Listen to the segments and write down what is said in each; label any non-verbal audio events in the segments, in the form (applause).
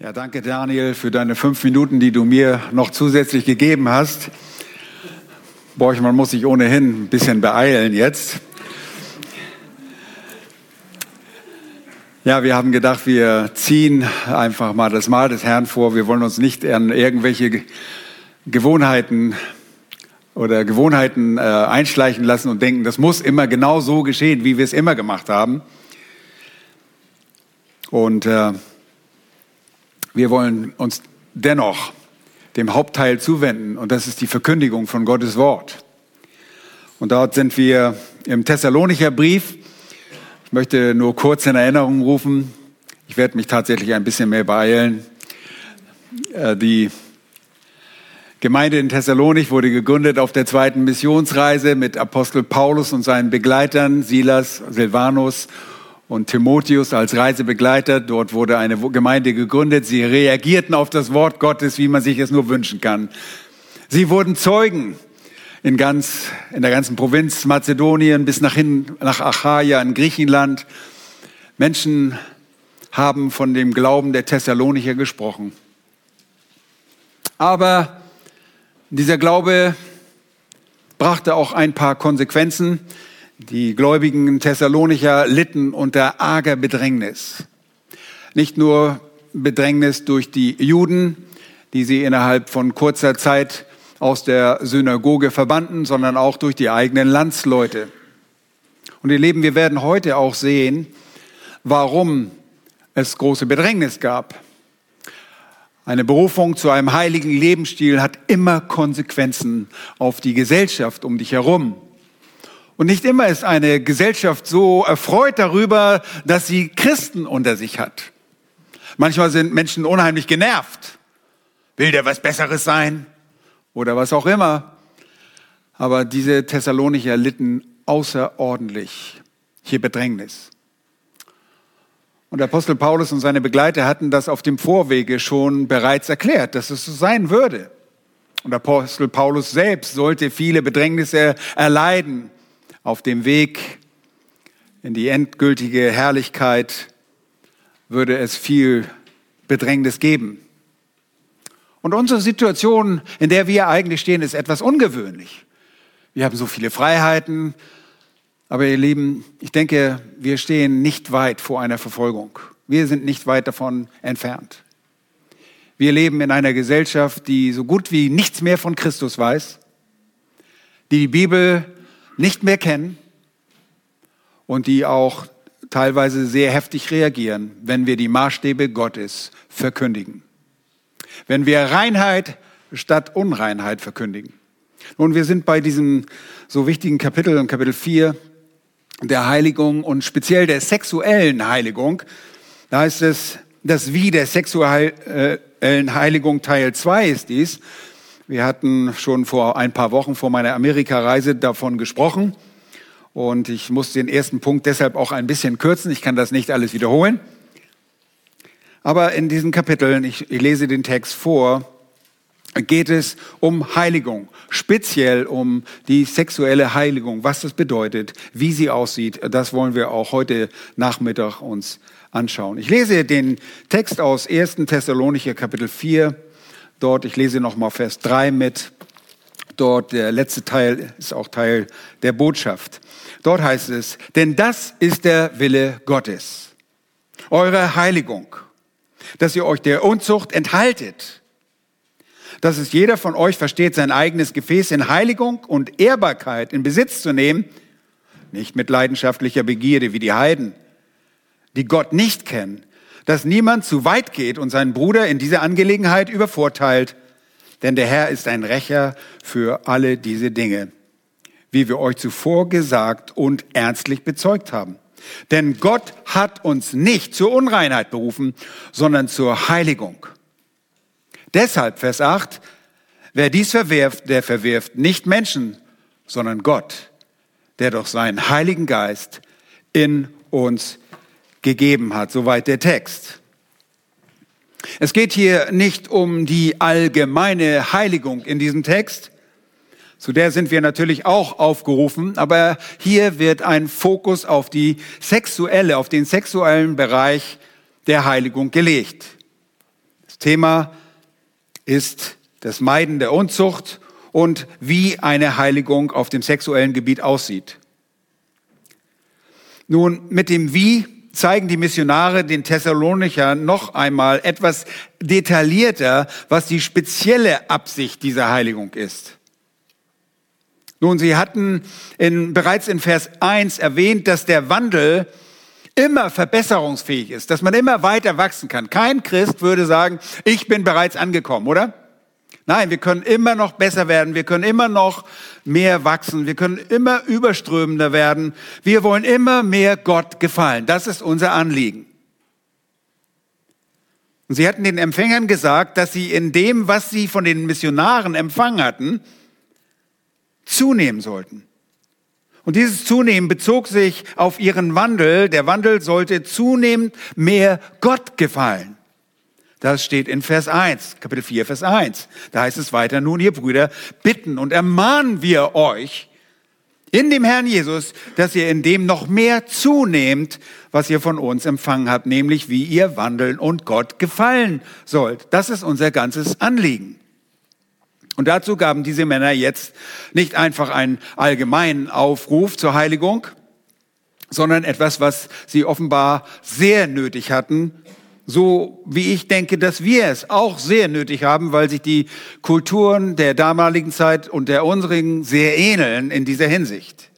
Ja, danke Daniel für deine fünf Minuten, die du mir noch zusätzlich gegeben hast. Borchmann muss sich ohnehin ein bisschen beeilen jetzt. Ja, wir haben gedacht, wir ziehen einfach mal das Mahl des Herrn vor. Wir wollen uns nicht an irgendwelche Gewohnheiten oder Gewohnheiten äh, einschleichen lassen und denken, das muss immer genau so geschehen, wie wir es immer gemacht haben. Und äh, wir wollen uns dennoch dem Hauptteil zuwenden und das ist die Verkündigung von Gottes Wort. Und dort sind wir im Thessalonicher Brief. Ich möchte nur kurz in Erinnerung rufen, ich werde mich tatsächlich ein bisschen mehr beeilen. Äh, die Gemeinde in Thessalonik wurde gegründet auf der zweiten Missionsreise mit Apostel Paulus und seinen Begleitern Silas, Silvanus und Timotheus als Reisebegleiter. Dort wurde eine Gemeinde gegründet. Sie reagierten auf das Wort Gottes, wie man sich es nur wünschen kann. Sie wurden Zeugen in ganz, in der ganzen Provinz Mazedonien bis nach hin, nach Achaia in Griechenland. Menschen haben von dem Glauben der Thessalonicher gesprochen. Aber dieser Glaube brachte auch ein paar Konsequenzen. Die Gläubigen Thessalonicher litten unter arger Bedrängnis. Nicht nur Bedrängnis durch die Juden, die sie innerhalb von kurzer Zeit aus der Synagoge verbannten, sondern auch durch die eigenen Landsleute. Und ihr Leben, wir werden heute auch sehen, warum es große Bedrängnis gab. Eine Berufung zu einem heiligen Lebensstil hat immer Konsequenzen auf die Gesellschaft um dich herum. Und nicht immer ist eine Gesellschaft so erfreut darüber, dass sie Christen unter sich hat. Manchmal sind Menschen unheimlich genervt. Will der was Besseres sein? Oder was auch immer. Aber diese Thessalonicher litten außerordentlich hier Bedrängnis. Und Apostel Paulus und seine Begleiter hatten das auf dem Vorwege schon bereits erklärt, dass es so sein würde. Und Apostel Paulus selbst sollte viele Bedrängnisse erleiden auf dem Weg in die endgültige Herrlichkeit würde es viel Bedrängnis geben. Und unsere Situation, in der wir eigentlich stehen, ist etwas ungewöhnlich. Wir haben so viele Freiheiten, aber ihr Lieben, ich denke, wir stehen nicht weit vor einer Verfolgung. Wir sind nicht weit davon entfernt. Wir leben in einer Gesellschaft, die so gut wie nichts mehr von Christus weiß, die die Bibel nicht mehr kennen und die auch teilweise sehr heftig reagieren, wenn wir die Maßstäbe Gottes verkündigen. Wenn wir Reinheit statt Unreinheit verkündigen. Nun, wir sind bei diesem so wichtigen Kapitel, Kapitel 4 der Heiligung und speziell der sexuellen Heiligung. Da heißt es, das Wie der sexuellen Heiligung Teil 2 ist dies. Wir hatten schon vor ein paar Wochen vor meiner Amerikareise davon gesprochen. Und ich muss den ersten Punkt deshalb auch ein bisschen kürzen. Ich kann das nicht alles wiederholen. Aber in diesen Kapiteln, ich, ich lese den Text vor, geht es um Heiligung, speziell um die sexuelle Heiligung, was das bedeutet, wie sie aussieht. Das wollen wir auch heute Nachmittag uns anschauen. Ich lese den Text aus 1. Thessalonicher Kapitel 4, dort, ich lese nochmal Vers 3 mit. Dort der letzte Teil ist auch Teil der Botschaft. Dort heißt es, denn das ist der Wille Gottes, eure Heiligung, dass ihr euch der Unzucht enthaltet, dass es jeder von euch versteht, sein eigenes Gefäß in Heiligung und Ehrbarkeit in Besitz zu nehmen, nicht mit leidenschaftlicher Begierde wie die Heiden, die Gott nicht kennen, dass niemand zu weit geht und seinen Bruder in dieser Angelegenheit übervorteilt, denn der Herr ist ein Rächer für alle diese Dinge, wie wir euch zuvor gesagt und ernstlich bezeugt haben. Denn Gott hat uns nicht zur Unreinheit berufen, sondern zur Heiligung. Deshalb, Vers 8, wer dies verwirft, der verwirft nicht Menschen, sondern Gott, der doch seinen Heiligen Geist in uns gegeben hat. Soweit der Text. Es geht hier nicht um die allgemeine Heiligung in diesem Text. Zu der sind wir natürlich auch aufgerufen, aber hier wird ein Fokus auf die sexuelle, auf den sexuellen Bereich der Heiligung gelegt. Das Thema ist das Meiden der Unzucht und wie eine Heiligung auf dem sexuellen Gebiet aussieht. Nun, mit dem Wie zeigen die Missionare den Thessalonicher noch einmal etwas detaillierter, was die spezielle Absicht dieser Heiligung ist. Nun, sie hatten in, bereits in Vers 1 erwähnt, dass der Wandel immer verbesserungsfähig ist, dass man immer weiter wachsen kann. Kein Christ würde sagen, ich bin bereits angekommen, oder? Nein, wir können immer noch besser werden, wir können immer noch mehr wachsen, wir können immer überströmender werden. Wir wollen immer mehr Gott gefallen. Das ist unser Anliegen. Und sie hatten den Empfängern gesagt, dass sie in dem, was sie von den Missionaren empfangen hatten, zunehmen sollten. Und dieses Zunehmen bezog sich auf ihren Wandel. Der Wandel sollte zunehmend mehr Gott gefallen. Das steht in Vers 1, Kapitel 4, Vers 1. Da heißt es weiter, nun ihr Brüder, bitten und ermahnen wir euch in dem Herrn Jesus, dass ihr in dem noch mehr zunehmt, was ihr von uns empfangen habt, nämlich wie ihr wandeln und Gott gefallen sollt. Das ist unser ganzes Anliegen. Und dazu gaben diese Männer jetzt nicht einfach einen allgemeinen Aufruf zur Heiligung, sondern etwas, was sie offenbar sehr nötig hatten, so wie ich denke, dass wir es auch sehr nötig haben, weil sich die Kulturen der damaligen Zeit und der unsrigen sehr ähneln in dieser Hinsicht.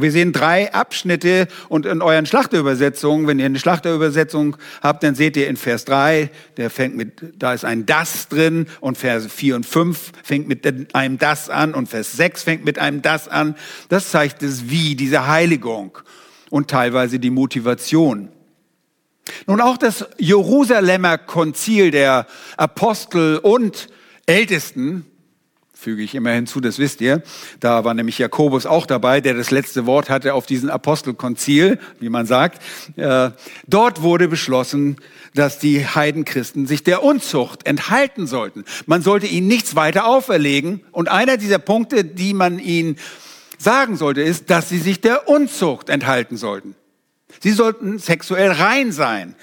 Wir sehen drei Abschnitte und in euren Schlachterübersetzungen, wenn ihr eine Schlachterübersetzung habt, dann seht ihr in Vers 3, der fängt mit, da ist ein das drin und Verse 4 und 5 fängt mit einem das an und Vers 6 fängt mit einem das an. Das zeigt es wie, diese Heiligung und teilweise die Motivation. Nun auch das Jerusalemer Konzil der Apostel und Ältesten füge ich immer hinzu, das wisst ihr. Da war nämlich Jakobus auch dabei, der das letzte Wort hatte auf diesem Apostelkonzil, wie man sagt. Äh, dort wurde beschlossen, dass die Heidenchristen sich der Unzucht enthalten sollten. Man sollte ihnen nichts weiter auferlegen. Und einer dieser Punkte, die man ihnen sagen sollte, ist, dass sie sich der Unzucht enthalten sollten. Sie sollten sexuell rein sein.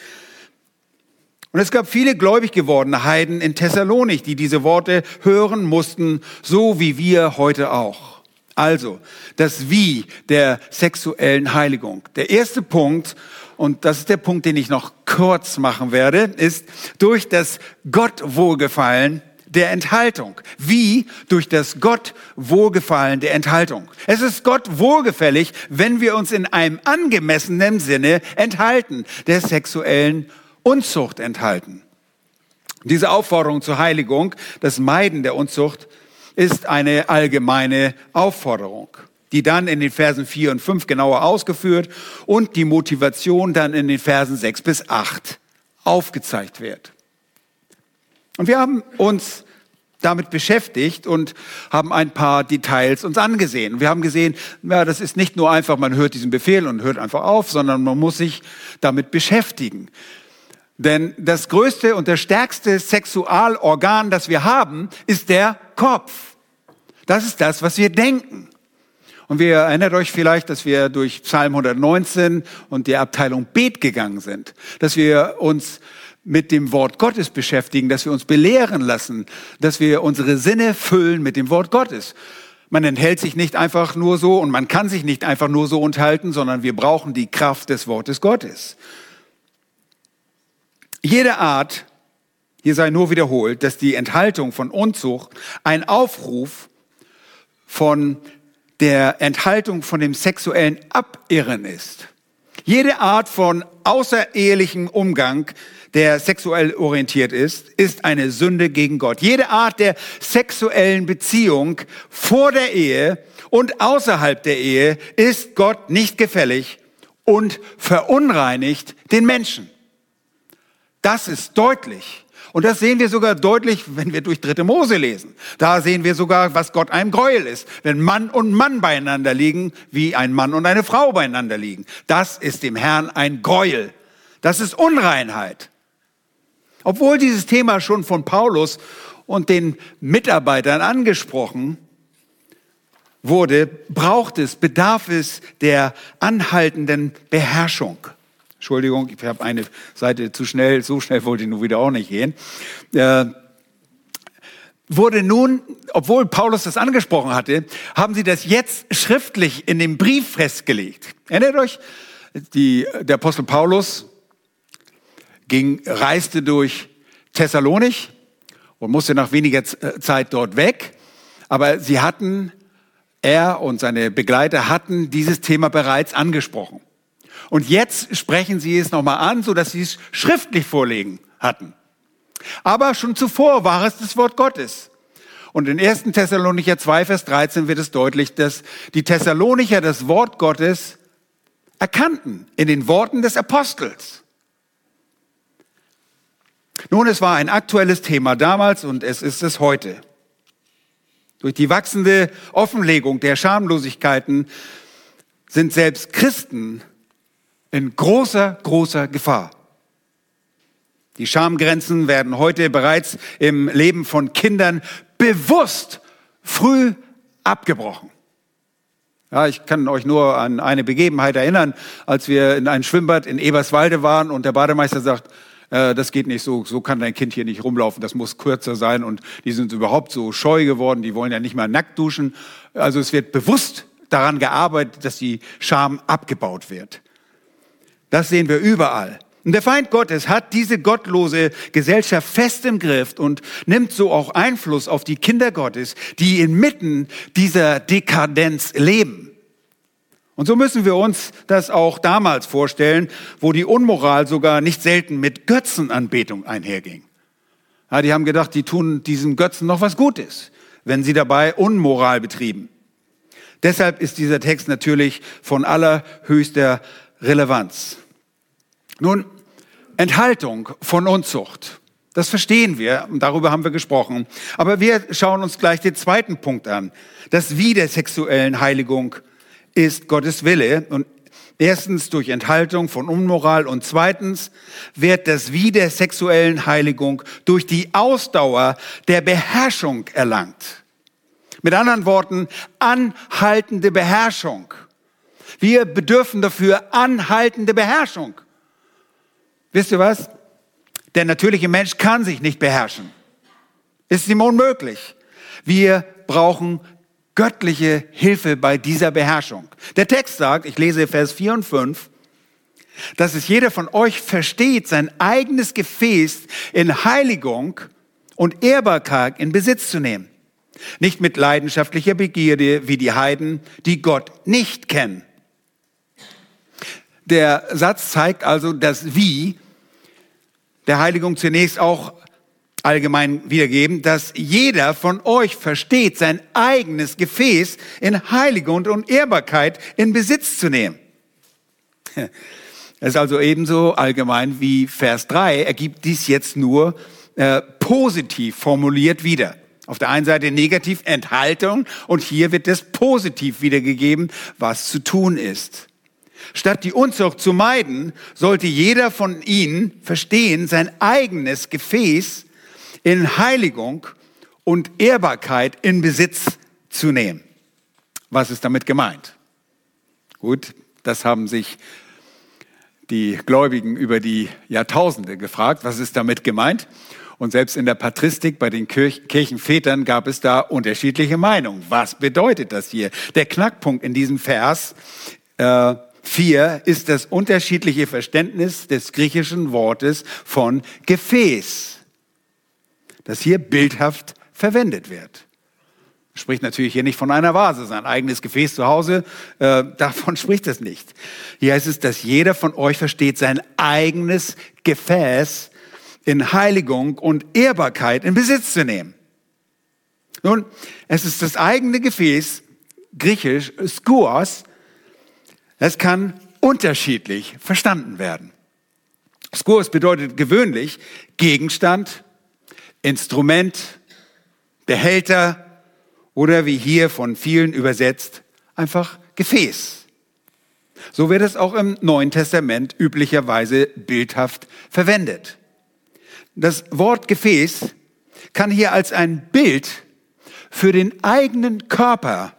Und es gab viele gläubig gewordene Heiden in Thessalonik, die diese Worte hören mussten, so wie wir heute auch. Also, das Wie der sexuellen Heiligung. Der erste Punkt, und das ist der Punkt, den ich noch kurz machen werde, ist durch das Gottwohlgefallen der Enthaltung. Wie? Durch das Gott Wohlgefallen der Enthaltung. Es ist Gott wohlgefällig, wenn wir uns in einem angemessenen Sinne enthalten der sexuellen Unzucht enthalten. Diese Aufforderung zur Heiligung, das Meiden der Unzucht, ist eine allgemeine Aufforderung, die dann in den Versen 4 und 5 genauer ausgeführt und die Motivation dann in den Versen 6 bis 8 aufgezeigt wird. Und wir haben uns damit beschäftigt und haben ein paar Details uns angesehen. Wir haben gesehen, ja, das ist nicht nur einfach, man hört diesen Befehl und hört einfach auf, sondern man muss sich damit beschäftigen. Denn das größte und das stärkste Sexualorgan, das wir haben, ist der Kopf. Das ist das, was wir denken. Und wir erinnert euch vielleicht, dass wir durch Psalm 119 und die Abteilung Bet gegangen sind, dass wir uns mit dem Wort Gottes beschäftigen, dass wir uns belehren lassen, dass wir unsere Sinne füllen mit dem Wort Gottes. Man enthält sich nicht einfach nur so und man kann sich nicht einfach nur so enthalten, sondern wir brauchen die Kraft des Wortes Gottes. Jede Art, hier sei nur wiederholt, dass die Enthaltung von Unzucht ein Aufruf von der Enthaltung von dem sexuellen Abirren ist. Jede Art von außerehelichem Umgang, der sexuell orientiert ist, ist eine Sünde gegen Gott. Jede Art der sexuellen Beziehung vor der Ehe und außerhalb der Ehe ist Gott nicht gefällig und verunreinigt den Menschen. Das ist deutlich. Und das sehen wir sogar deutlich, wenn wir durch dritte Mose lesen. Da sehen wir sogar, was Gott einem Gräuel ist. Wenn Mann und Mann beieinander liegen, wie ein Mann und eine Frau beieinander liegen. Das ist dem Herrn ein Gräuel. Das ist Unreinheit. Obwohl dieses Thema schon von Paulus und den Mitarbeitern angesprochen wurde, braucht es, bedarf es der anhaltenden Beherrschung Entschuldigung, ich habe eine Seite zu schnell, so schnell wollte ich nun wieder auch nicht gehen. Äh, wurde nun, obwohl Paulus das angesprochen hatte, haben sie das jetzt schriftlich in dem Brief festgelegt. Erinnert euch, die, der Apostel Paulus ging, reiste durch Thessalonich und musste nach weniger äh, Zeit dort weg. Aber sie hatten, er und seine Begleiter hatten dieses Thema bereits angesprochen. Und jetzt sprechen sie es nochmal an, so dass sie es schriftlich vorlegen hatten. Aber schon zuvor war es das Wort Gottes. Und in 1. Thessalonicher 2, Vers 13 wird es deutlich, dass die Thessalonicher das Wort Gottes erkannten in den Worten des Apostels. Nun, es war ein aktuelles Thema damals und es ist es heute. Durch die wachsende Offenlegung der Schamlosigkeiten sind selbst Christen in großer, großer Gefahr. Die Schamgrenzen werden heute bereits im Leben von Kindern bewusst früh abgebrochen. Ja, ich kann euch nur an eine Begebenheit erinnern, als wir in ein Schwimmbad in Eberswalde waren und der Bademeister sagt, äh, das geht nicht so, so kann dein Kind hier nicht rumlaufen, das muss kürzer sein und die sind überhaupt so scheu geworden, die wollen ja nicht mal nackt duschen. Also es wird bewusst daran gearbeitet, dass die Scham abgebaut wird. Das sehen wir überall. Und der Feind Gottes hat diese gottlose Gesellschaft fest im Griff und nimmt so auch Einfluss auf die Kinder Gottes, die inmitten dieser Dekadenz leben. Und so müssen wir uns das auch damals vorstellen, wo die Unmoral sogar nicht selten mit Götzenanbetung einherging. Ja, die haben gedacht, die tun diesen Götzen noch was Gutes, wenn sie dabei Unmoral betrieben. Deshalb ist dieser Text natürlich von allerhöchster Relevanz. Nun, Enthaltung von Unzucht. Das verstehen wir darüber haben wir gesprochen. Aber wir schauen uns gleich den zweiten Punkt an. Das Wie der sexuellen Heiligung ist Gottes Wille und erstens durch Enthaltung von Unmoral und zweitens wird das Wie der sexuellen Heiligung durch die Ausdauer der Beherrschung erlangt. Mit anderen Worten, anhaltende Beherrschung. Wir bedürfen dafür anhaltende Beherrschung. Wisst ihr was? Der natürliche Mensch kann sich nicht beherrschen. Ist ihm unmöglich. Wir brauchen göttliche Hilfe bei dieser Beherrschung. Der Text sagt, ich lese Vers 4 und 5, dass es jeder von euch versteht, sein eigenes Gefäß in Heiligung und Ehrbarkeit in Besitz zu nehmen. Nicht mit leidenschaftlicher Begierde wie die Heiden, die Gott nicht kennen. Der Satz zeigt also das Wie der Heiligung zunächst auch allgemein wiedergeben, dass jeder von euch versteht, sein eigenes Gefäß in Heiligung und Ehrbarkeit in Besitz zu nehmen. Es ist also ebenso allgemein wie Vers 3, er gibt dies jetzt nur äh, positiv formuliert wieder. Auf der einen Seite negativ Enthaltung und hier wird es positiv wiedergegeben, was zu tun ist. Statt die Unzucht zu meiden, sollte jeder von ihnen verstehen, sein eigenes Gefäß in Heiligung und Ehrbarkeit in Besitz zu nehmen. Was ist damit gemeint? Gut, das haben sich die Gläubigen über die Jahrtausende gefragt. Was ist damit gemeint? Und selbst in der Patristik bei den Kirchenvätern gab es da unterschiedliche Meinungen. Was bedeutet das hier? Der Knackpunkt in diesem Vers äh, 4 ist das unterschiedliche Verständnis des griechischen Wortes von Gefäß, das hier bildhaft verwendet wird. Spricht natürlich hier nicht von einer Vase, sein eigenes Gefäß zu Hause, äh, (laughs) davon spricht es nicht. Hier heißt es, dass jeder von euch versteht, sein eigenes Gefäß in Heiligung und Ehrbarkeit in Besitz zu nehmen. Nun, es ist das eigene Gefäß, griechisch skuos, es kann unterschiedlich verstanden werden. Skurs bedeutet gewöhnlich Gegenstand, Instrument, Behälter oder wie hier von vielen übersetzt, einfach Gefäß. So wird es auch im Neuen Testament üblicherweise bildhaft verwendet. Das Wort Gefäß kann hier als ein Bild für den eigenen Körper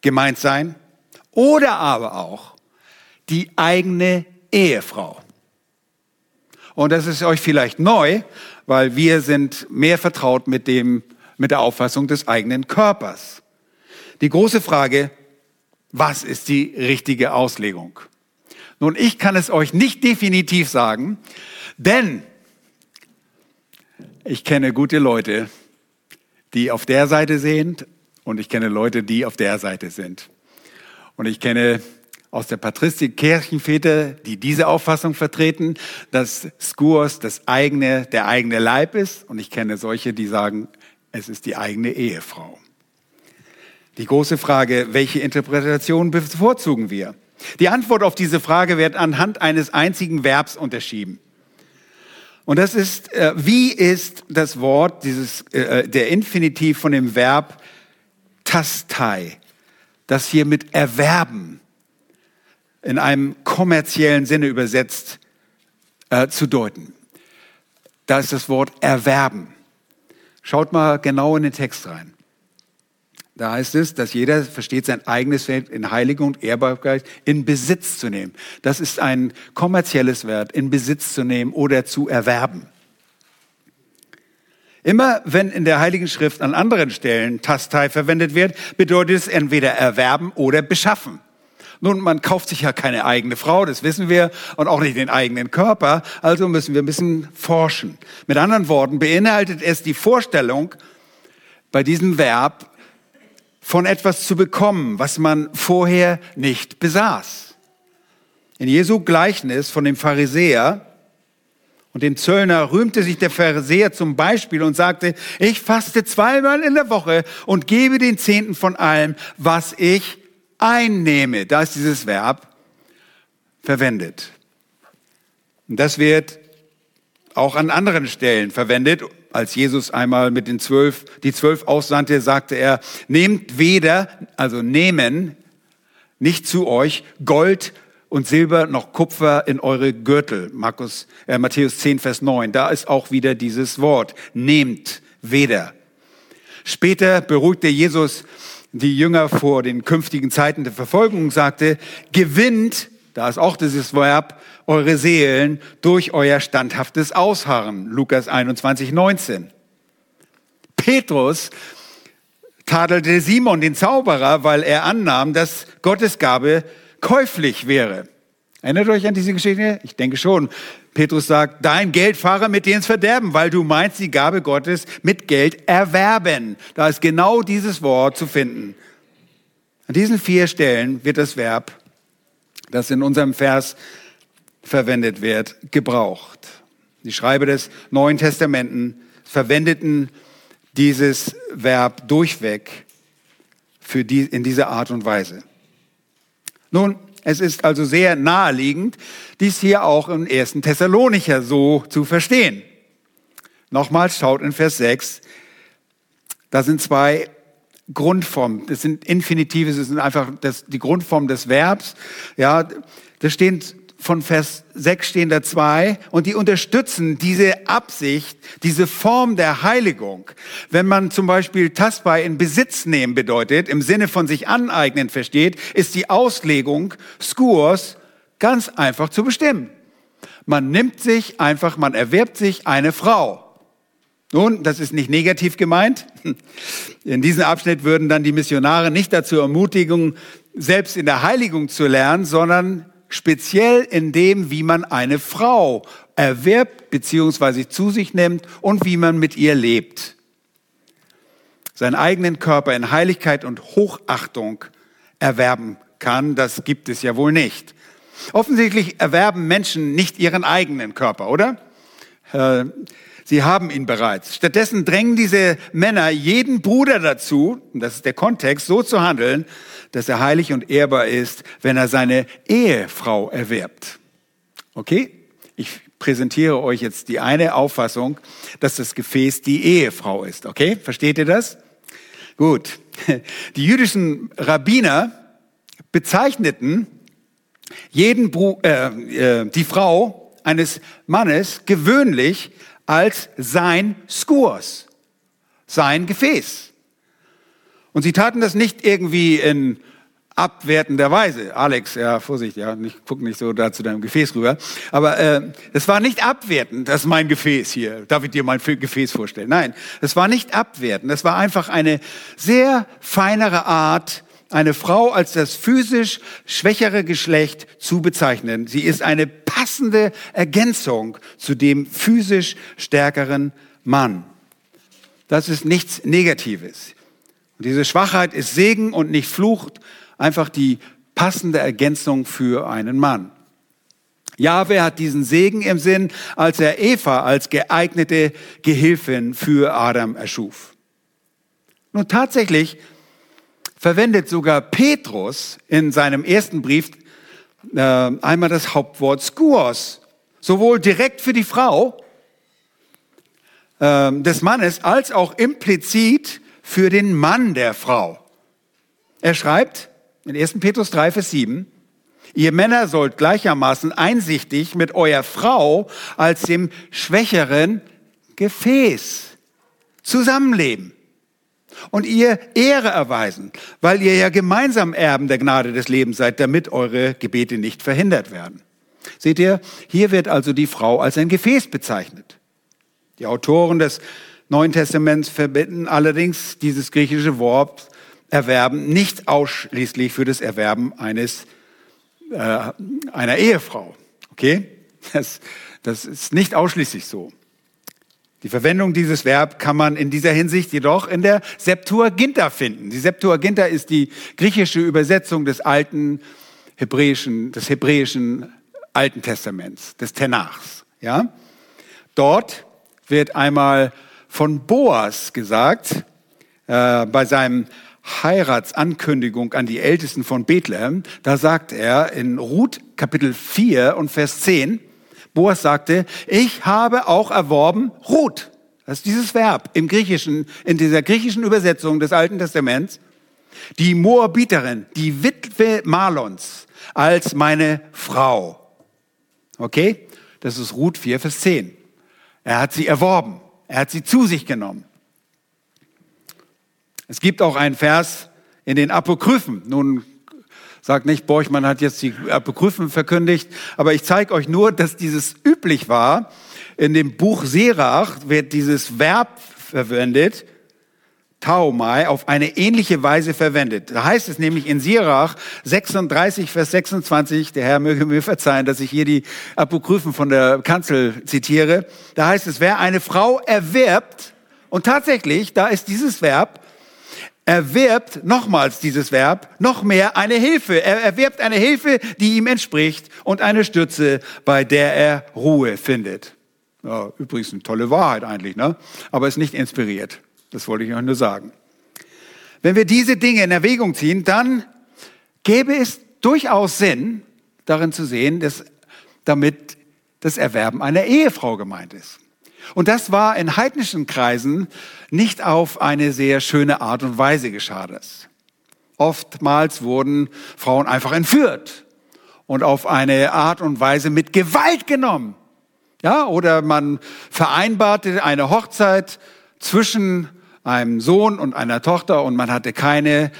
gemeint sein oder aber auch die eigene Ehefrau. Und das ist euch vielleicht neu, weil wir sind mehr vertraut mit dem, mit der Auffassung des eigenen Körpers. Die große Frage, was ist die richtige Auslegung? Nun, ich kann es euch nicht definitiv sagen, denn ich kenne gute Leute, die auf der Seite sind und ich kenne Leute, die auf der Seite sind. Und ich kenne aus der Patristik Kirchenväter, die diese Auffassung vertreten, dass Skurs das eigene, der eigene Leib ist. Und ich kenne solche, die sagen, es ist die eigene Ehefrau. Die große Frage, welche Interpretation bevorzugen wir? Die Antwort auf diese Frage wird anhand eines einzigen Verbs unterschieden. Und das ist, äh, wie ist das Wort, dieses, äh, äh, der Infinitiv von dem Verb tastai, das hier mit erwerben in einem kommerziellen Sinne übersetzt äh, zu deuten. Da ist das Wort erwerben. Schaut mal genau in den Text rein. Da heißt es, dass jeder versteht sein eigenes Feld in Heiligung und Ehrbarkeit in Besitz zu nehmen. Das ist ein kommerzielles Wert, in Besitz zu nehmen oder zu erwerben. Immer wenn in der Heiligen Schrift an anderen Stellen Tastai verwendet wird, bedeutet es entweder erwerben oder beschaffen. Nun, man kauft sich ja keine eigene Frau, das wissen wir, und auch nicht den eigenen Körper, also müssen wir ein bisschen forschen. Mit anderen Worten beinhaltet es die Vorstellung bei diesem Verb, von etwas zu bekommen, was man vorher nicht besaß. In Jesu Gleichnis von dem Pharisäer und dem Zöllner rühmte sich der Pharisäer zum Beispiel und sagte, ich faste zweimal in der Woche und gebe den Zehnten von allem, was ich einnehme. Da ist dieses Verb verwendet. Und das wird auch an anderen Stellen verwendet als Jesus einmal mit den zwölf, die zwölf aussandte, sagte er, nehmt weder, also nehmen, nicht zu euch Gold und Silber noch Kupfer in eure Gürtel. Markus, äh, Matthäus 10, Vers 9. Da ist auch wieder dieses Wort. Nehmt weder. Später beruhigte Jesus die Jünger vor den künftigen Zeiten der Verfolgung und sagte, gewinnt, da ist auch dieses Verb, eure Seelen durch euer standhaftes Ausharren. Lukas 21, 19. Petrus tadelte Simon, den Zauberer, weil er annahm, dass Gottes Gabe käuflich wäre. Erinnert euch an diese Geschichte? Ich denke schon. Petrus sagt, dein Geldfahrer mit dir ins Verderben, weil du meinst, die Gabe Gottes mit Geld erwerben. Da ist genau dieses Wort zu finden. An diesen vier Stellen wird das Verb, das in unserem Vers verwendet wird, gebraucht. Die Schreiber des Neuen Testamenten verwendeten dieses Verb durchweg für die, in dieser Art und Weise. Nun, es ist also sehr naheliegend, dies hier auch im ersten Thessalonicher so zu verstehen. Nochmals schaut in Vers 6, da sind zwei Grundformen, das sind Infinitive, das sind einfach das, die Grundform des Verbs. Ja, da stehen von Vers 6 stehen da zwei und die unterstützen diese Absicht, diese Form der Heiligung. Wenn man zum Beispiel Tasbai in Besitz nehmen bedeutet, im Sinne von sich aneignen versteht, ist die Auslegung Skurs ganz einfach zu bestimmen. Man nimmt sich einfach, man erwerbt sich eine Frau. Nun, das ist nicht negativ gemeint. (laughs) In diesem Abschnitt würden dann die Missionare nicht dazu ermutigen, selbst in der Heiligung zu lernen, sondern speziell in dem, wie man eine Frau erwirbt bzw. zu sich nimmt und wie man mit ihr lebt. Seinen eigenen Körper in Heiligkeit und Hochachtung erwerben kann, das gibt es ja wohl nicht. Offensichtlich erwerben Menschen nicht ihren eigenen Körper, oder? Äh, sie haben ihn bereits. Stattdessen drängen diese Männer jeden Bruder dazu, und das ist der Kontext, so zu handeln, dass er heilig und ehrbar ist, wenn er seine Ehefrau erwirbt. Okay? Ich präsentiere euch jetzt die eine Auffassung, dass das Gefäß die Ehefrau ist. Okay? Versteht ihr das? Gut. (laughs) Die jüdischen Rabbiner bezeichneten jeden Bru äh, äh, die Frau eines Mannes gewöhnlich als sein Skurs, sein Gefäß. Und sie taten das nicht irgendwie in abwertender Weise. Alex, ja, Vorsicht, ja, nicht, guck nicht so da zu deinem Gefäß rüber. Aber äh, es war nicht abwertend, das ist mein Gefäß hier. Darf ich dir mein Gefäß vorstellen? Nein, es war nicht abwertend. Es war einfach eine sehr feinere Art, eine Frau als das physisch schwächere Geschlecht zu bezeichnen. Sie ist eine passende Ergänzung zu dem physisch stärkeren Mann. Das ist nichts Negatives. Und diese Schwachheit ist Segen und nicht Flucht, einfach die passende Ergänzung für einen Mann. Jahwe hat diesen Segen im Sinn, als er Eva als geeignete Gehilfin für Adam erschuf. Nun tatsächlich verwendet sogar Petrus in seinem ersten Brief äh, einmal das Hauptwort Skuos, sowohl direkt für die Frau äh, des Mannes als auch implizit für den Mann der Frau. Er schreibt in 1. Petrus 3, Vers 7, Ihr Männer sollt gleichermaßen einsichtig mit eurer Frau als dem schwächeren Gefäß zusammenleben und ihr Ehre erweisen, weil ihr ja gemeinsam Erben der Gnade des Lebens seid, damit eure Gebete nicht verhindert werden. Seht ihr, hier wird also die Frau als ein Gefäß bezeichnet. Die Autoren des Neuen Testaments verbinden allerdings dieses griechische Wort erwerben nicht ausschließlich für das Erwerben eines, äh, einer Ehefrau. Okay? Das, das ist nicht ausschließlich so. Die Verwendung dieses Verb kann man in dieser Hinsicht jedoch in der Septuaginta finden. Die Septuaginta ist die griechische Übersetzung des alten hebräischen, des hebräischen Alten Testaments, des Tenachs. Ja? Dort wird einmal von Boas gesagt, äh, bei seinem Heiratsankündigung an die Ältesten von Bethlehem. Da sagt er in Ruth Kapitel 4 und Vers 10, Boas sagte, ich habe auch erworben Ruth. Das ist dieses Verb im Griechischen, in dieser griechischen Übersetzung des Alten Testaments. Die Moabiterin, die Witwe Malons, als meine Frau. Okay? Das ist Ruth 4, Vers 10. Er hat sie erworben. Er hat sie zu sich genommen. Es gibt auch einen Vers in den Apokryphen. Nun sagt nicht, Borchmann hat jetzt die Apokryphen verkündigt, aber ich zeige euch nur, dass dieses üblich war. In dem Buch Serach wird dieses Verb verwendet, Taumai auf eine ähnliche Weise verwendet. Da heißt es nämlich in Sirach 36, Vers 26, der Herr möge mir verzeihen, dass ich hier die Apokryphen von der Kanzel zitiere. Da heißt es, wer eine Frau erwirbt, und tatsächlich, da ist dieses Verb, erwirbt nochmals dieses Verb, noch mehr eine Hilfe. Er erwirbt eine Hilfe, die ihm entspricht und eine Stütze, bei der er Ruhe findet. Ja, übrigens eine tolle Wahrheit eigentlich, ne? aber ist nicht inspiriert. Das wollte ich euch nur sagen. Wenn wir diese Dinge in Erwägung ziehen, dann gäbe es durchaus Sinn, darin zu sehen, dass damit das Erwerben einer Ehefrau gemeint ist. Und das war in heidnischen Kreisen nicht auf eine sehr schöne Art und Weise geschah das. Oftmals wurden Frauen einfach entführt und auf eine Art und Weise mit Gewalt genommen. Ja, oder man vereinbarte eine Hochzeit zwischen einem Sohn und einer Tochter und man hatte keine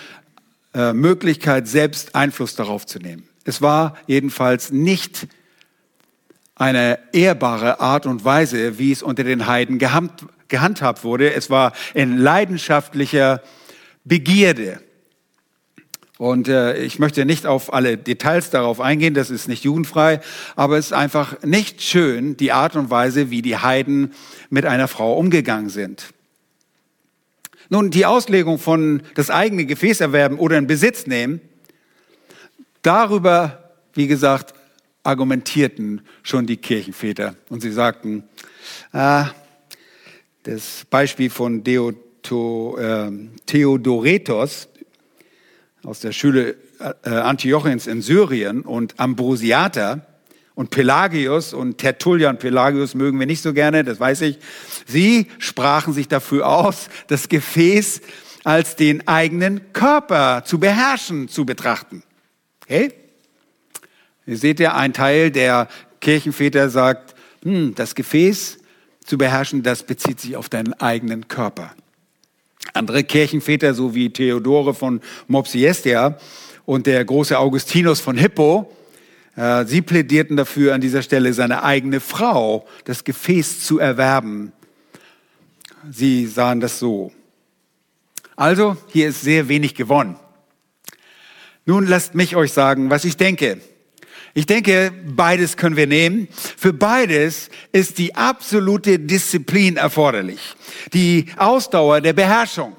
äh, Möglichkeit, selbst Einfluss darauf zu nehmen. Es war jedenfalls nicht eine ehrbare Art und Weise, wie es unter den Heiden gehandhabt wurde. Es war in leidenschaftlicher Begierde. Und äh, ich möchte nicht auf alle Details darauf eingehen, das ist nicht jugendfrei, aber es ist einfach nicht schön, die Art und Weise, wie die Heiden mit einer Frau umgegangen sind. Nun, die Auslegung von das eigene Gefäß erwerben oder in Besitz nehmen, darüber, wie gesagt, argumentierten schon die Kirchenväter. Und sie sagten, ah, das Beispiel von Deoto, äh, Theodoretos aus der Schule äh, Antiochens in Syrien und Ambrosiata und Pelagius und Tertullian Pelagius mögen wir nicht so gerne, das weiß ich. Sie sprachen sich dafür aus, das Gefäß als den eigenen Körper zu beherrschen, zu betrachten. Okay? Ihr seht ja, ein Teil der Kirchenväter sagt, hm, das Gefäß zu beherrschen, das bezieht sich auf deinen eigenen Körper. Andere Kirchenväter, so wie Theodore von Mopsiestia und der große Augustinus von Hippo, äh, sie plädierten dafür, an dieser Stelle seine eigene Frau, das Gefäß zu erwerben. Sie sahen das so. Also, hier ist sehr wenig gewonnen. Nun lasst mich euch sagen, was ich denke. Ich denke, beides können wir nehmen. Für beides ist die absolute Disziplin erforderlich. Die Ausdauer der Beherrschung.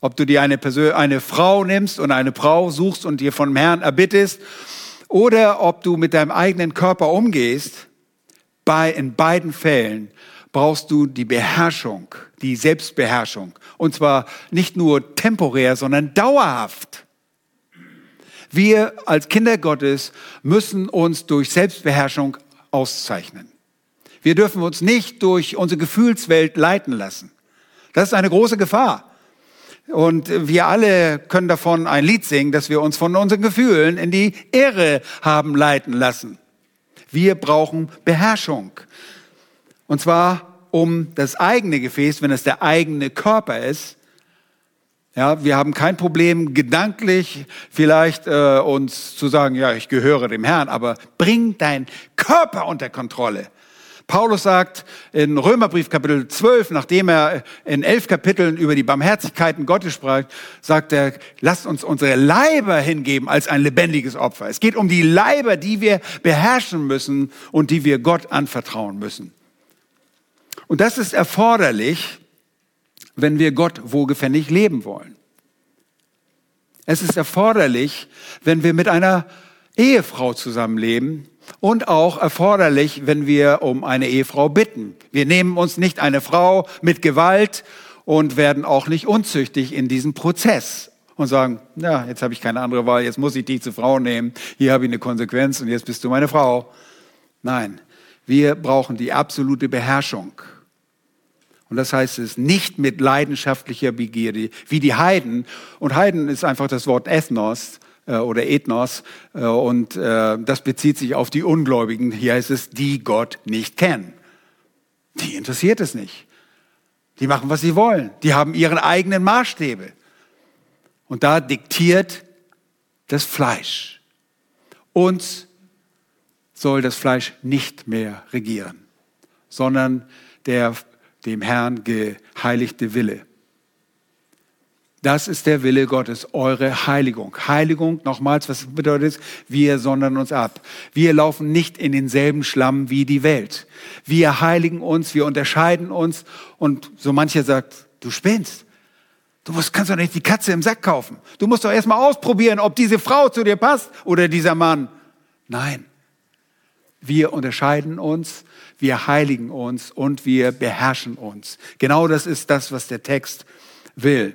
Ob du dir eine, Persön eine Frau nimmst und eine Frau suchst und dir vom Herrn erbittest, oder ob du mit deinem eigenen Körper umgehst, bei, in beiden Fällen brauchst du die Beherrschung, die Selbstbeherrschung. Und zwar nicht nur temporär, sondern dauerhaft. Wir als Kinder Gottes müssen uns durch Selbstbeherrschung auszeichnen. Wir dürfen uns nicht durch unsere Gefühlswelt leiten lassen. Das ist eine große Gefahr. Und wir alle können davon ein Lied singen, dass wir uns von unseren Gefühlen in die Irre haben leiten lassen. Wir brauchen Beherrschung. Und zwar um das eigene Gefäß, wenn es der eigene Körper ist, ja, wir haben kein Problem, gedanklich vielleicht äh, uns zu sagen, ja, ich gehöre dem Herrn, aber bring dein Körper unter Kontrolle. Paulus sagt in Römerbrief Kapitel 12, nachdem er in elf Kapiteln über die Barmherzigkeiten Gottes sprach, sagt er, lasst uns unsere Leiber hingeben als ein lebendiges Opfer. Es geht um die Leiber, die wir beherrschen müssen und die wir Gott anvertrauen müssen. Und das ist erforderlich, wenn wir Gott wohlgefällig leben wollen. Es ist erforderlich, wenn wir mit einer Ehefrau zusammenleben und auch erforderlich, wenn wir um eine Ehefrau bitten. Wir nehmen uns nicht eine Frau mit Gewalt und werden auch nicht unzüchtig in diesem Prozess und sagen, ja, jetzt habe ich keine andere Wahl, jetzt muss ich dich zur Frau nehmen, hier habe ich eine Konsequenz und jetzt bist du meine Frau. Nein, wir brauchen die absolute Beherrschung. Und das heißt es nicht mit leidenschaftlicher Begierde, wie die Heiden. Und Heiden ist einfach das Wort Ethnos äh, oder Ethnos. Äh, und äh, das bezieht sich auf die Ungläubigen. Hier heißt es, die Gott nicht kennen. Die interessiert es nicht. Die machen, was sie wollen. Die haben ihren eigenen Maßstäbe. Und da diktiert das Fleisch. Uns soll das Fleisch nicht mehr regieren, sondern der dem Herrn geheiligte Wille. Das ist der Wille Gottes, eure Heiligung. Heiligung, nochmals, was bedeutet es? Wir sondern uns ab. Wir laufen nicht in denselben Schlamm wie die Welt. Wir heiligen uns, wir unterscheiden uns und so mancher sagt, du spinnst. Du musst, kannst doch nicht die Katze im Sack kaufen. Du musst doch erstmal ausprobieren, ob diese Frau zu dir passt oder dieser Mann. Nein. Wir unterscheiden uns wir heiligen uns und wir beherrschen uns. Genau das ist das, was der Text will.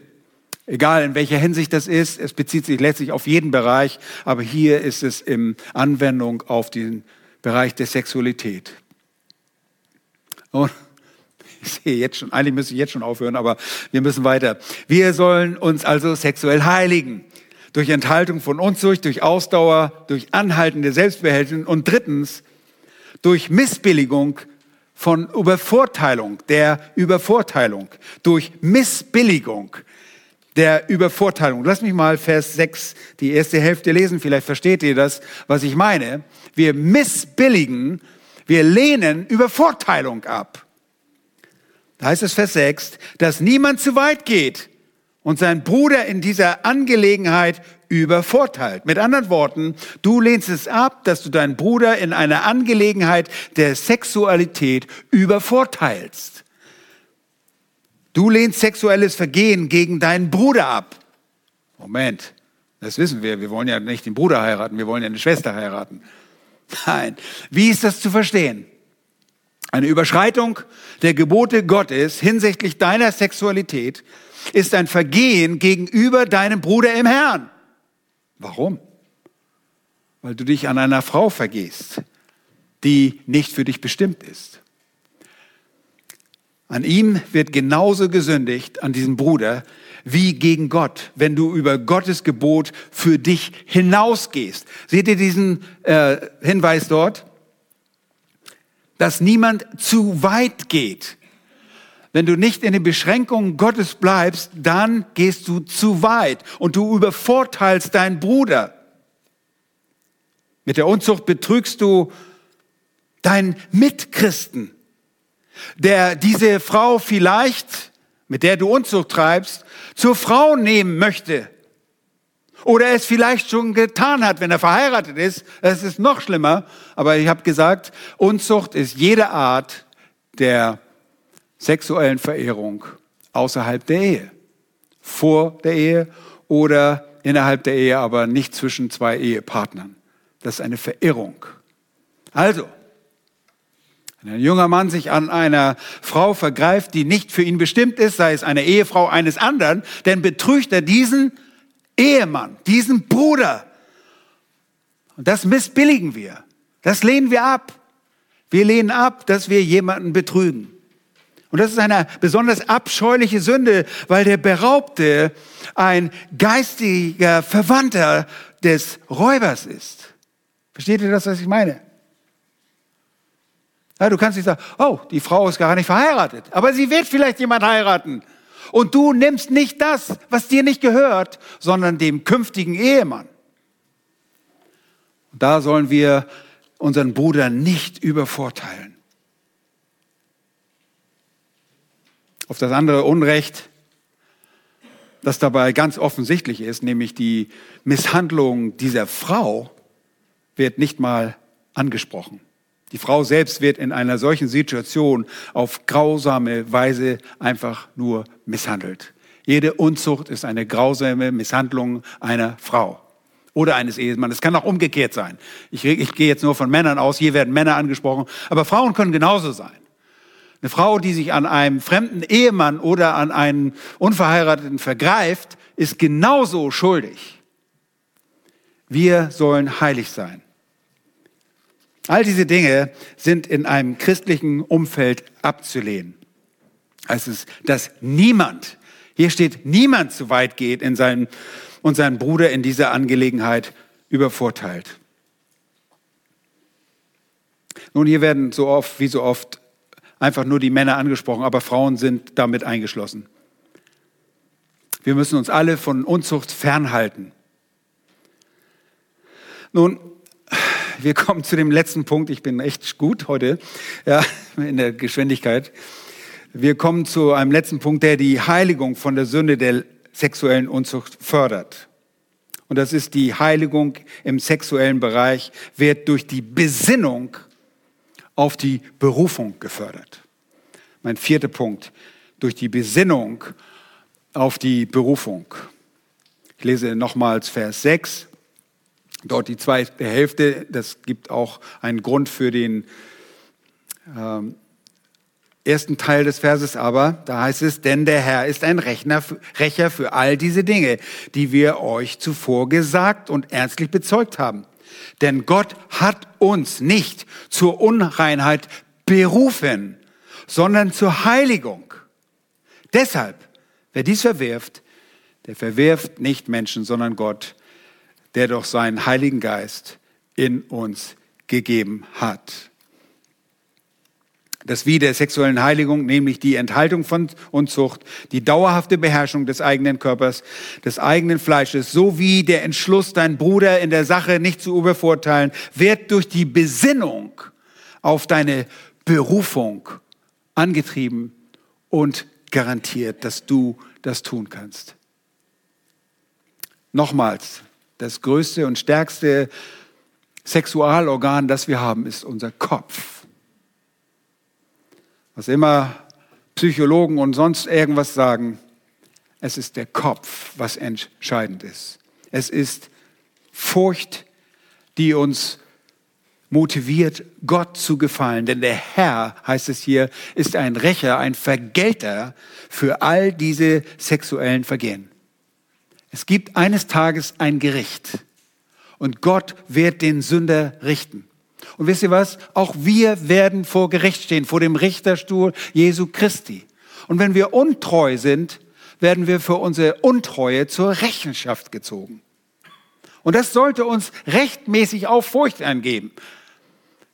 Egal in welcher Hinsicht das ist, es bezieht sich letztlich auf jeden Bereich, aber hier ist es in Anwendung auf den Bereich der Sexualität. Und (laughs) ich sehe jetzt schon, eigentlich müsste ich jetzt schon aufhören, aber wir müssen weiter. Wir sollen uns also sexuell heiligen. Durch Enthaltung von Unzucht, durch Ausdauer, durch anhaltende Selbstbehelfen und drittens durch Missbilligung von Übervorteilung, der Übervorteilung, durch Missbilligung der Übervorteilung. Lass mich mal Vers 6, die erste Hälfte lesen, vielleicht versteht ihr das, was ich meine. Wir missbilligen, wir lehnen Übervorteilung ab. Da heißt es Vers 6, dass niemand zu weit geht und sein Bruder in dieser Angelegenheit übervorteilt. Mit anderen Worten, du lehnst es ab, dass du deinen Bruder in einer Angelegenheit der Sexualität übervorteilst. Du lehnst sexuelles Vergehen gegen deinen Bruder ab. Moment, das wissen wir. Wir wollen ja nicht den Bruder heiraten, wir wollen ja eine Schwester heiraten. Nein, wie ist das zu verstehen? Eine Überschreitung der Gebote Gottes hinsichtlich deiner Sexualität ist ein Vergehen gegenüber deinem Bruder im Herrn. Warum? Weil du dich an einer Frau vergehst, die nicht für dich bestimmt ist. An ihm wird genauso gesündigt, an diesem Bruder, wie gegen Gott, wenn du über Gottes Gebot für dich hinausgehst. Seht ihr diesen äh, Hinweis dort? Dass niemand zu weit geht. Wenn du nicht in den Beschränkungen Gottes bleibst, dann gehst du zu weit und du übervorteilst deinen Bruder. Mit der Unzucht betrügst du deinen Mitchristen, der diese Frau vielleicht, mit der du Unzucht treibst, zur Frau nehmen möchte. Oder es vielleicht schon getan hat, wenn er verheiratet ist. Das ist noch schlimmer. Aber ich habe gesagt, Unzucht ist jede Art der sexuellen Verehrung außerhalb der Ehe. Vor der Ehe oder innerhalb der Ehe, aber nicht zwischen zwei Ehepartnern. Das ist eine Verirrung. Also, wenn ein junger Mann sich an einer Frau vergreift, die nicht für ihn bestimmt ist, sei es eine Ehefrau eines anderen, dann betrügt er diesen Ehemann, diesen Bruder. Und das missbilligen wir. Das lehnen wir ab. Wir lehnen ab, dass wir jemanden betrügen. Und das ist eine besonders abscheuliche Sünde, weil der Beraubte ein geistiger Verwandter des Räubers ist. Versteht ihr das, was ich meine? Ja, du kannst nicht sagen, oh, die Frau ist gar nicht verheiratet, aber sie wird vielleicht jemand heiraten. Und du nimmst nicht das, was dir nicht gehört, sondern dem künftigen Ehemann. Und da sollen wir unseren Bruder nicht übervorteilen. Auf das andere Unrecht, das dabei ganz offensichtlich ist, nämlich die Misshandlung dieser Frau, wird nicht mal angesprochen. Die Frau selbst wird in einer solchen Situation auf grausame Weise einfach nur misshandelt. Jede Unzucht ist eine grausame Misshandlung einer Frau oder eines Ehemannes. Es kann auch umgekehrt sein. Ich, ich gehe jetzt nur von Männern aus. Hier werden Männer angesprochen. Aber Frauen können genauso sein. Eine Frau, die sich an einem fremden Ehemann oder an einen Unverheirateten vergreift, ist genauso schuldig. Wir sollen heilig sein. All diese Dinge sind in einem christlichen Umfeld abzulehnen. Es, dass niemand, hier steht, niemand zu weit geht in seinen, und seinen Bruder in dieser Angelegenheit übervorteilt. Nun, hier werden so oft, wie so oft einfach nur die Männer angesprochen, aber Frauen sind damit eingeschlossen. Wir müssen uns alle von Unzucht fernhalten. Nun, wir kommen zu dem letzten Punkt. Ich bin echt gut heute ja, in der Geschwindigkeit. Wir kommen zu einem letzten Punkt, der die Heiligung von der Sünde der sexuellen Unzucht fördert. Und das ist die Heiligung im sexuellen Bereich, wird durch die Besinnung auf die Berufung gefördert. Mein vierter Punkt, durch die Besinnung auf die Berufung. Ich lese nochmals Vers 6, dort die zweite Hälfte, das gibt auch einen Grund für den ähm, ersten Teil des Verses aber, da heißt es, denn der Herr ist ein Rechner, Rächer für all diese Dinge, die wir euch zuvor gesagt und ernstlich bezeugt haben. Denn Gott hat uns nicht zur Unreinheit berufen, sondern zur Heiligung. Deshalb, wer dies verwirft, der verwirft nicht Menschen, sondern Gott, der doch seinen Heiligen Geist in uns gegeben hat das Wie der sexuellen Heiligung, nämlich die Enthaltung von Unzucht, die dauerhafte Beherrschung des eigenen Körpers, des eigenen Fleisches, sowie der Entschluss, deinen Bruder in der Sache nicht zu übervorteilen, wird durch die Besinnung auf deine Berufung angetrieben und garantiert, dass du das tun kannst. Nochmals, das größte und stärkste Sexualorgan, das wir haben, ist unser Kopf was immer Psychologen und sonst irgendwas sagen, es ist der Kopf, was entscheidend ist. Es ist Furcht, die uns motiviert, Gott zu gefallen. Denn der Herr, heißt es hier, ist ein Rächer, ein Vergelter für all diese sexuellen Vergehen. Es gibt eines Tages ein Gericht und Gott wird den Sünder richten. Und wisst ihr was? Auch wir werden vor Gericht stehen, vor dem Richterstuhl Jesu Christi. Und wenn wir untreu sind, werden wir für unsere Untreue zur Rechenschaft gezogen. Und das sollte uns rechtmäßig auch Furcht angeben.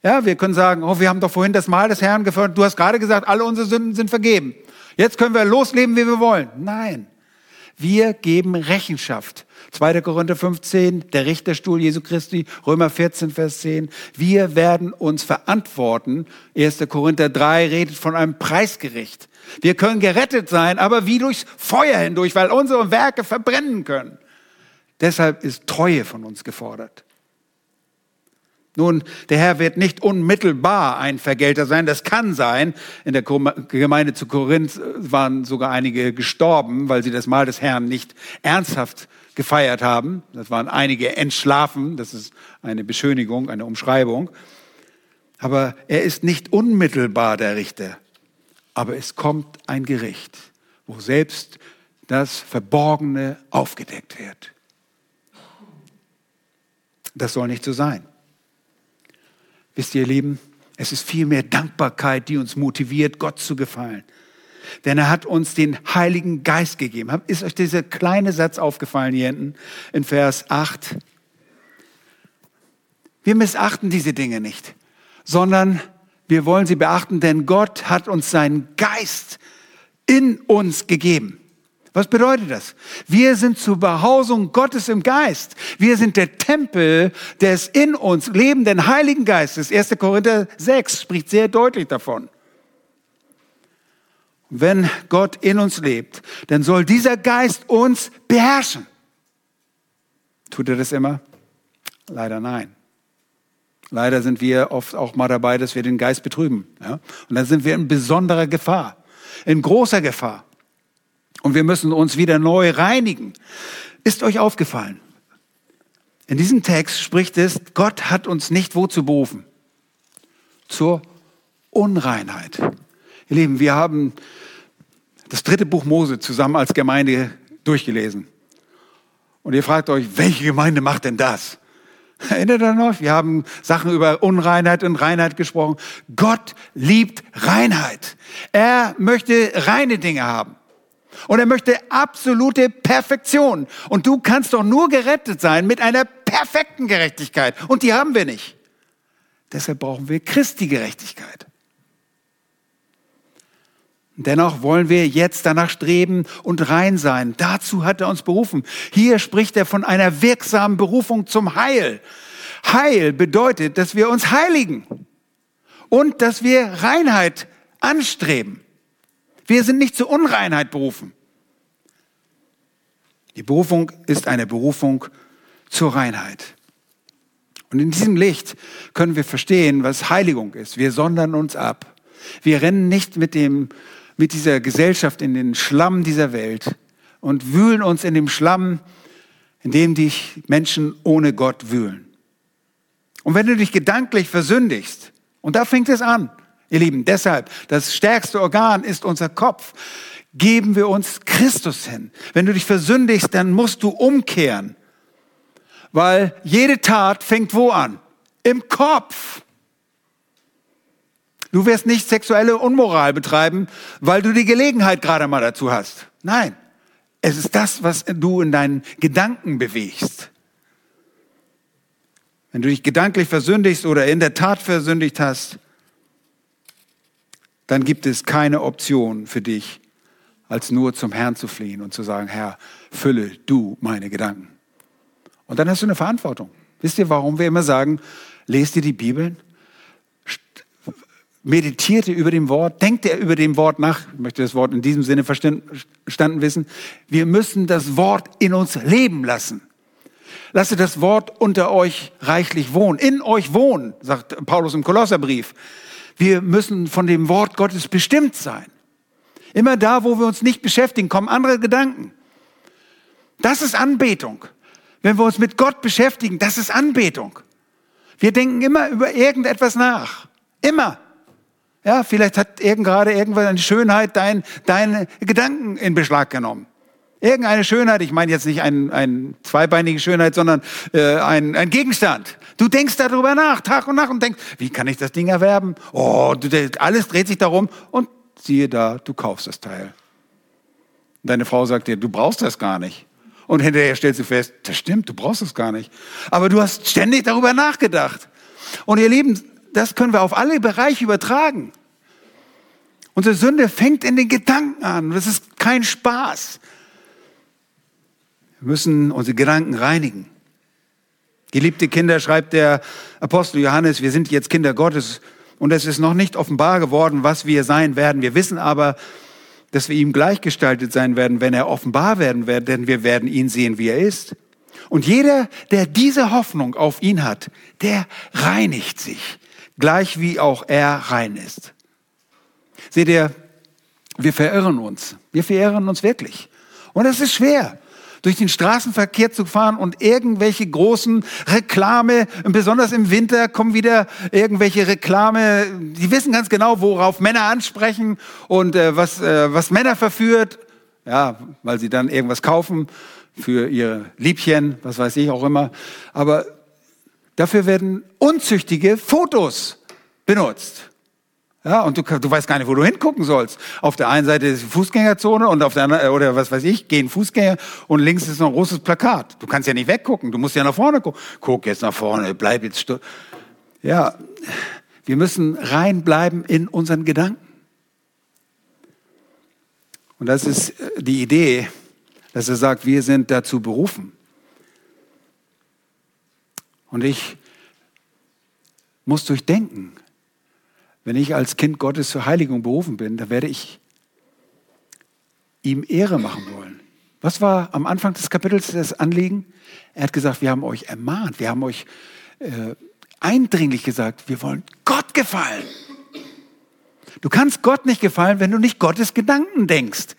Ja, wir können sagen, oh, wir haben doch vorhin das Mahl des Herrn gefördert. Du hast gerade gesagt, alle unsere Sünden sind vergeben. Jetzt können wir losleben, wie wir wollen. Nein. Wir geben Rechenschaft. 2. Korinther 15, der Richterstuhl Jesu Christi, Römer 14, Vers 10. Wir werden uns verantworten. 1. Korinther 3 redet von einem Preisgericht. Wir können gerettet sein, aber wie durchs Feuer hindurch, weil unsere Werke verbrennen können. Deshalb ist Treue von uns gefordert. Nun, der Herr wird nicht unmittelbar ein Vergelter sein. Das kann sein. In der Gemeinde zu Korinth waren sogar einige gestorben, weil sie das Mahl des Herrn nicht ernsthaft gefeiert haben. Das waren einige entschlafen. Das ist eine Beschönigung, eine Umschreibung. Aber er ist nicht unmittelbar der Richter. Aber es kommt ein Gericht, wo selbst das Verborgene aufgedeckt wird. Das soll nicht so sein. Wisst ihr, ihr Lieben, es ist vielmehr Dankbarkeit, die uns motiviert, Gott zu gefallen. Denn er hat uns den Heiligen Geist gegeben. Ist euch dieser kleine Satz aufgefallen hier hinten in Vers 8? Wir missachten diese Dinge nicht, sondern wir wollen sie beachten, denn Gott hat uns seinen Geist in uns gegeben. Was bedeutet das? Wir sind zur Behausung Gottes im Geist. Wir sind der Tempel des in uns lebenden Heiligen Geistes. 1. Korinther 6 spricht sehr deutlich davon. Wenn Gott in uns lebt, dann soll dieser Geist uns beherrschen. Tut er das immer? Leider nein. Leider sind wir oft auch mal dabei, dass wir den Geist betrüben. Ja? Und dann sind wir in besonderer Gefahr, in großer Gefahr. Und wir müssen uns wieder neu reinigen. Ist euch aufgefallen? In diesem Text spricht es, Gott hat uns nicht wozu berufen? Zur Unreinheit. Ihr Lieben, wir haben das dritte Buch Mose zusammen als Gemeinde durchgelesen. Und ihr fragt euch, welche Gemeinde macht denn das? Erinnert ihr noch? Wir haben Sachen über Unreinheit und Reinheit gesprochen. Gott liebt Reinheit. Er möchte reine Dinge haben. Und er möchte absolute Perfektion. Und du kannst doch nur gerettet sein mit einer perfekten Gerechtigkeit. Und die haben wir nicht. Deshalb brauchen wir Christi Gerechtigkeit. Dennoch wollen wir jetzt danach streben und rein sein. Dazu hat er uns berufen. Hier spricht er von einer wirksamen Berufung zum Heil. Heil bedeutet, dass wir uns heiligen und dass wir Reinheit anstreben. Wir sind nicht zur Unreinheit berufen. Die Berufung ist eine Berufung zur Reinheit. Und in diesem Licht können wir verstehen, was Heiligung ist. Wir sondern uns ab. Wir rennen nicht mit, dem, mit dieser Gesellschaft in den Schlamm dieser Welt und wühlen uns in dem Schlamm, in dem dich Menschen ohne Gott wühlen. Und wenn du dich gedanklich versündigst, und da fängt es an, Ihr Lieben, deshalb, das stärkste Organ ist unser Kopf. Geben wir uns Christus hin. Wenn du dich versündigst, dann musst du umkehren. Weil jede Tat fängt wo an? Im Kopf. Du wirst nicht sexuelle Unmoral betreiben, weil du die Gelegenheit gerade mal dazu hast. Nein, es ist das, was du in deinen Gedanken bewegst. Wenn du dich gedanklich versündigst oder in der Tat versündigt hast, dann gibt es keine Option für dich, als nur zum Herrn zu fliehen und zu sagen, Herr, fülle du meine Gedanken. Und dann hast du eine Verantwortung. Wisst ihr, warum wir immer sagen, lest dir die Bibeln, meditierte über dem Wort, denkt er über dem Wort nach. Ich möchte das Wort in diesem Sinne verstanden wissen. Wir müssen das Wort in uns leben lassen. Lasse das Wort unter euch reichlich wohnen, in euch wohnen, sagt Paulus im Kolosserbrief. Wir müssen von dem Wort Gottes bestimmt sein. Immer da, wo wir uns nicht beschäftigen, kommen andere Gedanken. Das ist Anbetung. Wenn wir uns mit Gott beschäftigen, das ist Anbetung. Wir denken immer über irgendetwas nach. Immer. Ja, vielleicht hat irgend gerade irgendwann eine Schönheit dein, deine Gedanken in Beschlag genommen. Irgendeine Schönheit, ich meine jetzt nicht eine ein zweibeinige Schönheit, sondern äh, ein, ein Gegenstand. Du denkst darüber nach, Tag und Nacht und denkst, wie kann ich das Ding erwerben? Oh, du, alles dreht sich darum und siehe da, du kaufst das Teil. Deine Frau sagt dir, du brauchst das gar nicht. Und hinterher stellst du fest, das stimmt, du brauchst es gar nicht. Aber du hast ständig darüber nachgedacht. Und ihr Lieben, das können wir auf alle Bereiche übertragen. Unsere Sünde fängt in den Gedanken an. Das ist kein Spaß. Wir müssen unsere Gedanken reinigen. Geliebte Kinder, schreibt der Apostel Johannes, wir sind jetzt Kinder Gottes und es ist noch nicht offenbar geworden, was wir sein werden. Wir wissen aber, dass wir ihm gleichgestaltet sein werden, wenn er offenbar werden wird, denn wir werden ihn sehen, wie er ist. Und jeder, der diese Hoffnung auf ihn hat, der reinigt sich, gleich wie auch er rein ist. Seht ihr, wir verirren uns. Wir verirren uns wirklich. Und es ist schwer durch den Straßenverkehr zu fahren und irgendwelche großen Reklame, besonders im Winter kommen wieder irgendwelche Reklame, die wissen ganz genau, worauf Männer ansprechen und äh, was, äh, was Männer verführt, ja, weil sie dann irgendwas kaufen für ihr Liebchen, was weiß ich auch immer. Aber dafür werden unzüchtige Fotos benutzt. Ja, und du, du weißt gar nicht, wo du hingucken sollst. Auf der einen Seite ist die Fußgängerzone und auf der anderen, oder was weiß ich, gehen Fußgänger und links ist noch ein großes Plakat. Du kannst ja nicht weggucken, du musst ja nach vorne gucken. Guck jetzt nach vorne, bleib jetzt still. Ja, wir müssen reinbleiben in unseren Gedanken. Und das ist äh, die Idee, dass er sagt, wir sind dazu berufen. Und ich muss durchdenken, wenn ich als Kind Gottes zur Heiligung berufen bin, dann werde ich ihm Ehre machen wollen. Was war am Anfang des Kapitels das Anliegen? Er hat gesagt, wir haben euch ermahnt, wir haben euch äh, eindringlich gesagt, wir wollen Gott gefallen. Du kannst Gott nicht gefallen, wenn du nicht Gottes Gedanken denkst.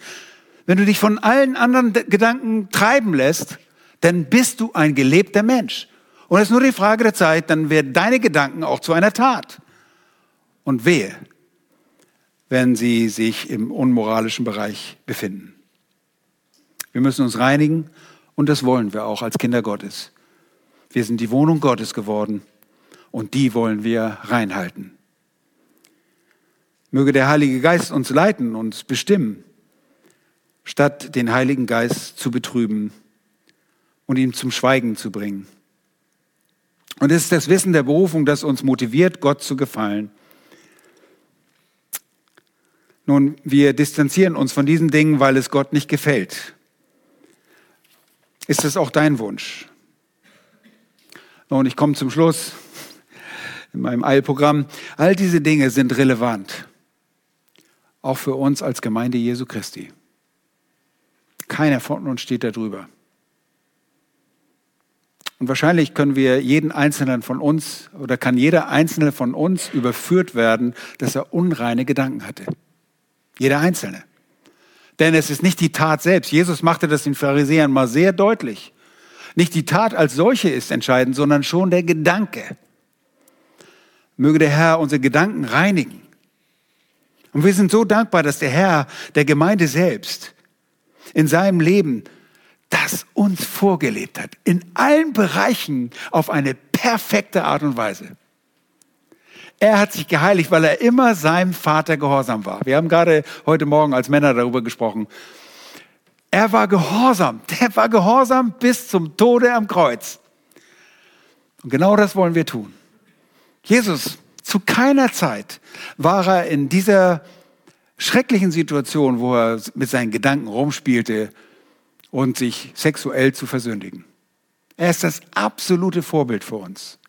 Wenn du dich von allen anderen Gedanken treiben lässt, dann bist du ein gelebter Mensch. Und es ist nur die Frage der Zeit, dann werden deine Gedanken auch zu einer Tat und wehe, wenn sie sich im unmoralischen Bereich befinden. Wir müssen uns reinigen und das wollen wir auch als Kinder Gottes. Wir sind die Wohnung Gottes geworden und die wollen wir reinhalten. Möge der Heilige Geist uns leiten, uns bestimmen, statt den Heiligen Geist zu betrüben und ihn zum Schweigen zu bringen. Und es ist das Wissen der Berufung, das uns motiviert, Gott zu gefallen nun, wir distanzieren uns von diesen Dingen, weil es Gott nicht gefällt. Ist das auch dein Wunsch? Und ich komme zum Schluss in meinem Eilprogramm. All diese Dinge sind relevant, auch für uns als Gemeinde Jesu Christi. Keiner von uns steht darüber. Und wahrscheinlich können wir jeden Einzelnen von uns oder kann jeder Einzelne von uns überführt werden, dass er unreine Gedanken hatte. Jeder Einzelne. Denn es ist nicht die Tat selbst. Jesus machte das den Pharisäern mal sehr deutlich. Nicht die Tat als solche ist entscheidend, sondern schon der Gedanke. Möge der Herr unsere Gedanken reinigen. Und wir sind so dankbar, dass der Herr der Gemeinde selbst in seinem Leben das uns vorgelebt hat. In allen Bereichen auf eine perfekte Art und Weise. Er hat sich geheiligt, weil er immer seinem Vater gehorsam war. Wir haben gerade heute Morgen als Männer darüber gesprochen. Er war gehorsam. Der war gehorsam bis zum Tode am Kreuz. Und genau das wollen wir tun. Jesus, zu keiner Zeit war er in dieser schrecklichen Situation, wo er mit seinen Gedanken rumspielte und sich sexuell zu versündigen. Er ist das absolute Vorbild für uns.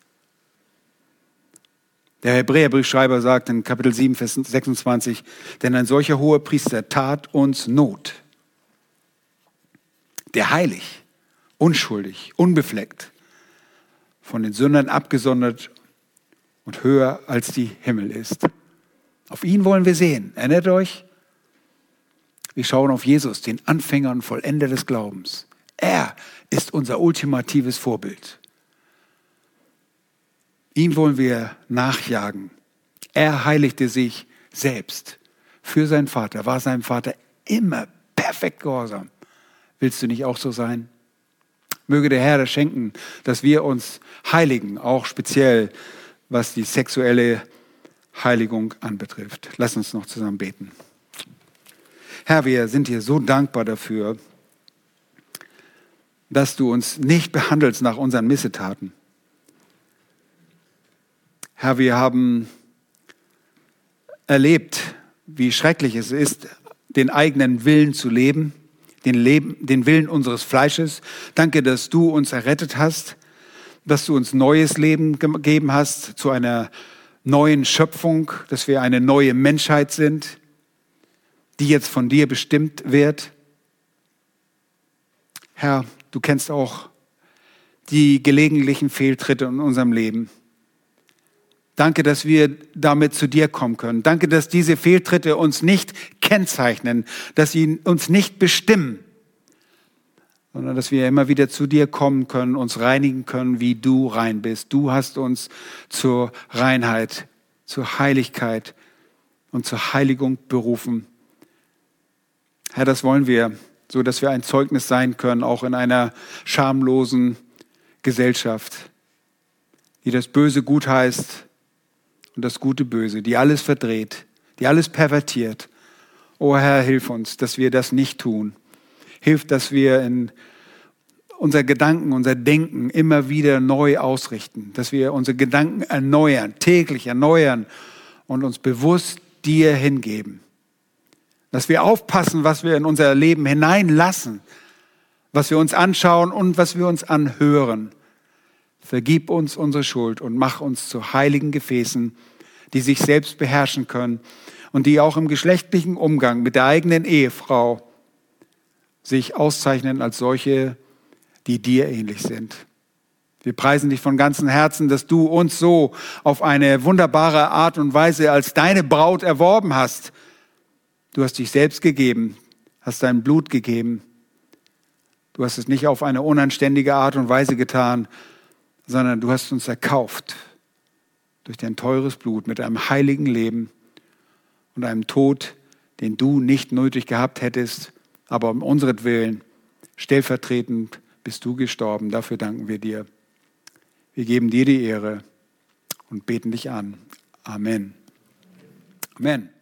Der Hebräerbriefschreiber sagt in Kapitel 7, Vers 26, denn ein solcher hoher Priester tat uns Not, der heilig, unschuldig, unbefleckt, von den Sündern abgesondert und höher als die Himmel ist. Auf ihn wollen wir sehen. Erinnert euch? Wir schauen auf Jesus, den Anfänger und Vollender des Glaubens. Er ist unser ultimatives Vorbild. Ihm wollen wir nachjagen. Er heiligte sich selbst für seinen Vater, war seinem Vater immer perfekt gehorsam. Willst du nicht auch so sein? Möge der Herr das schenken, dass wir uns heiligen, auch speziell was die sexuelle Heiligung anbetrifft. Lass uns noch zusammen beten. Herr, wir sind dir so dankbar dafür, dass du uns nicht behandelst nach unseren Missetaten, Herr, wir haben erlebt, wie schrecklich es ist, den eigenen Willen zu leben, den, Leben, den Willen unseres Fleisches. Danke, dass du uns errettet hast, dass du uns neues Leben gegeben hast, zu einer neuen Schöpfung, dass wir eine neue Menschheit sind, die jetzt von dir bestimmt wird. Herr, du kennst auch die gelegentlichen Fehltritte in unserem Leben. Danke, dass wir damit zu dir kommen können. Danke, dass diese Fehltritte uns nicht kennzeichnen, dass sie uns nicht bestimmen, sondern dass wir immer wieder zu dir kommen können, uns reinigen können, wie du rein bist. Du hast uns zur Reinheit, zur Heiligkeit und zur Heiligung berufen. Herr, das wollen wir, so dass wir ein Zeugnis sein können, auch in einer schamlosen Gesellschaft, die das Böse gut heißt und das Gute böse, die alles verdreht, die alles pervertiert. O oh Herr, hilf uns, dass wir das nicht tun. Hilf, dass wir in unser Gedanken, unser Denken immer wieder neu ausrichten, dass wir unsere Gedanken erneuern, täglich erneuern und uns bewusst dir hingeben. Dass wir aufpassen, was wir in unser Leben hineinlassen, was wir uns anschauen und was wir uns anhören. Vergib uns unsere Schuld und mach uns zu heiligen Gefäßen, die sich selbst beherrschen können und die auch im geschlechtlichen Umgang mit der eigenen Ehefrau sich auszeichnen als solche, die dir ähnlich sind. Wir preisen dich von ganzem Herzen, dass du uns so auf eine wunderbare Art und Weise als deine Braut erworben hast. Du hast dich selbst gegeben, hast dein Blut gegeben. Du hast es nicht auf eine unanständige Art und Weise getan, sondern du hast uns erkauft durch dein teures Blut mit einem heiligen Leben und einem Tod, den du nicht nötig gehabt hättest, aber um unseretwillen stellvertretend bist du gestorben. Dafür danken wir dir. Wir geben dir die Ehre und beten dich an. Amen. Amen.